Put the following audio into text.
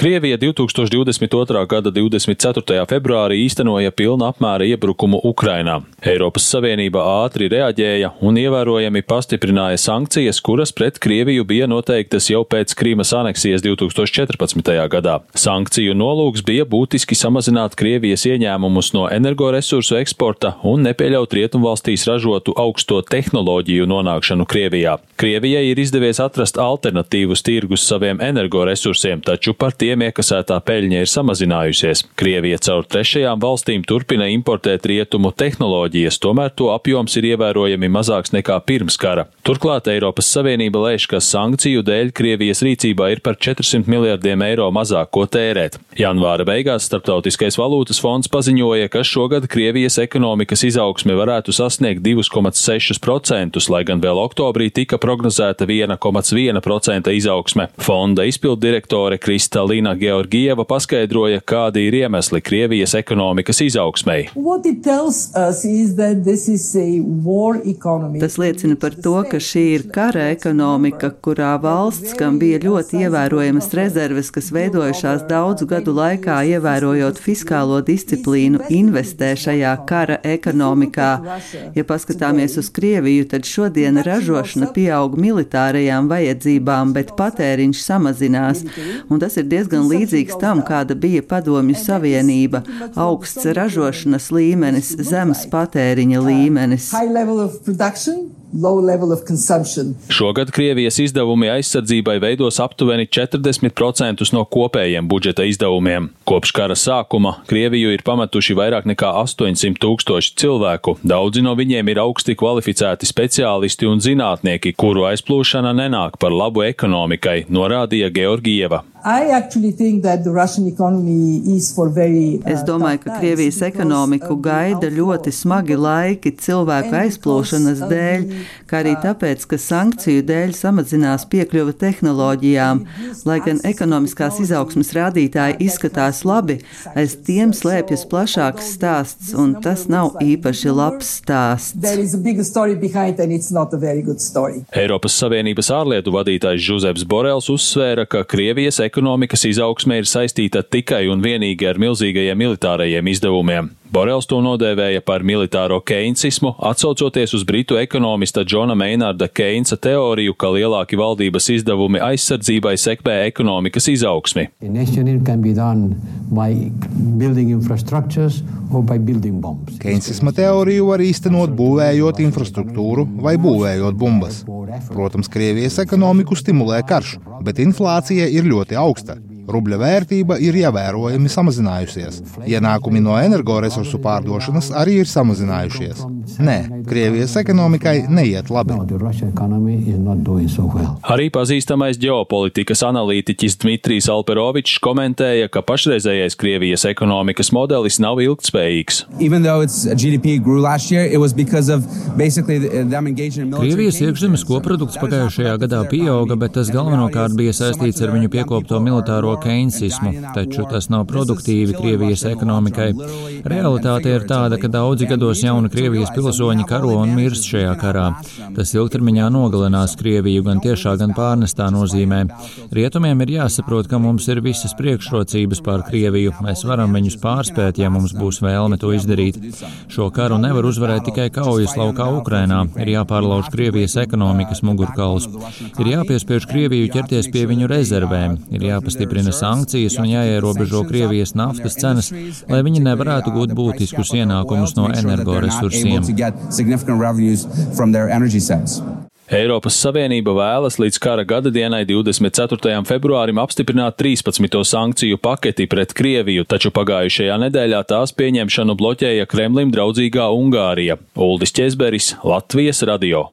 Krievija 2022. gada 24. februārī īstenoja pilna apmēra iebrukumu Ukrainā. Eiropas Savienība ātri reaģēja un ievērojami pastiprināja sankcijas, kuras pret Krieviju bija noteiktas jau pēc Krīmas aneksijas 2014. gadā. Sankciju nolūks bija būtiski samazināt Krievijas ieņēmumus no energoresursu eksporta un nepieļaut rietumvalstīs ražotu augsto tehnoloģiju nonākšanu Krievijā. Krievijai ir izdevies atrast alternatīvus tirgus saviem energoresursiem, taču par tiem tiem iekasētā peļņa ir samazinājusies. Krievija caur trešajām valstīm turpina importēt rietumu tehnoloģijas, tomēr to apjoms ir ievērojami mazāks nekā pirms kara. Turklāt Eiropas Savienība lēš, ka sankciju dēļ Krievijas rīcībā ir par 400 miljardiem eiro mazāk ko tērēt. Janvāra beigās Starptautiskais valūtas fonds paziņoja, ka šogad Krievijas ekonomikas izaugsme varētu sasniegt 2,6%, lai gan vēl oktobrī tika prognozēta 1,1% izaugsme. Fonda izpildirektore Kristalīna Alīna Georgieva paskaidroja, kādi ir iemesli Krievijas ekonomikas izaugsmei. Tas liecina par to, ka šī ir kara ekonomika, kurā valsts, kam bija ļoti ievērojamas rezerves, kas veidojušās daudzu gadu laikā, ievērojot fiskālo disciplīnu, investē šajā kara ekonomikā. Ja paskatāmies uz Krieviju, tad šodien ražošana pieaug militārajām vajadzībām, bet patēriņš samazinās, un tas ir diezgan diezgan līdzīgs tam, kāda bija Padomju Savienība - augsts ražošanas līmenis, zemes patēriņa līmenis. Šogad Krievijas izdevumi aizsardzībai veidos aptuveni 40% no kopējiem budžeta izdevumiem. Kopš kara sākuma Krieviju ir pametuši vairāk nekā 800 tūkstoši cilvēku. Daudzi no viņiem ir augsti kvalificēti speciālisti un zinātnieki, kuru aizplūšana nenāk par labu ekonomikai, norādīja Georgieva. Es domāju, ka Krievijas ekonomiku gaida ļoti smagi laiki cilvēku aizplūšanas dēļ, kā arī tāpēc, ka sankciju dēļ samazinās piekļuva tehnoloģijām. Lai gan ekonomiskās izaugsmas rādītāji izskatās labi, aiz tiem slēpjas plašāks stāsts, un tas nav īpaši labs stāsts. Eiropas Savienības ārlietu vadītājs Žuzeps Borels uzsvēra, ka Krievijas ekonomikas izaugsme ir saistīta tikai un vienīgi ar milzīgajiem militārajiem izdevumiem. Borels to nodēvēja par militāro keinsismu, atsaucoties uz britu ekonomista Džona Meinarda Keinsa teoriju, ka lielāki valdības izdevumi aizsardzībai sekmē ekonomikas izaugsmi. Keinsisma teoriju var īstenot būvējot infrastruktūru vai būvējot bumbas. Protams, Krievijas ekonomiku stimulē karš, bet inflācija ir ļoti augsta. Rubļa vērtība ir ievērojami samazinājusies. Ienākumi no energoresursu pārdošanas arī ir samazinājušies. Nē, Krievijas ekonomikai neiet labi. Arī pazīstamais ģeopolitikas analītiķis Dmitrijs Alperovičs komentēja, ka pašreizējais Krievijas ekonomikas modelis nav ilgtspējīgs. Krievijas iekšzemes koprodukts pagājušajā gadā pieauga, bet tas galvenokārt bija saistīts ar viņu piekopto militāro keinsismu, taču tas nav produktīvi Krievijas ekonomikai. Realitāte ir tāda, ka daudzi gados jauni Krievijas pilsoņi karo un mirst šajā karā. Tas ilgtermiņā nogalinās Krieviju gan tiešā, gan pārnestā nozīmē. Rietumiem ir jāsaprot, ka mums ir visas priekšrocības pār Krieviju. Mēs varam viņus pārspēt, ja mums būs vēlme to izdarīt. Šo karu nevar uzvarēt tikai kaujas laukā Ukrainā. Ir jāpārlauž Krievijas ekonomikas mugurkauls. Ir jāpiespiež Krieviju ķerties pie viņu rezervēm. Ir jāpastiprina sankcijas un jāierobežo Krievijas naftas cenas, lai viņi nevarētu gūt būtiskus ienākumus no energoresursiem. Eiropas Savienība vēlas līdz kara gada dienai 24. februārim apstiprināt 13. sankciju paketi pret Krieviju, taču pagājušajā nedēļā tās pieņemšanu bloķēja Kremlim draudzīgā Ungārija. Uldis Česberis, Latvijas radio.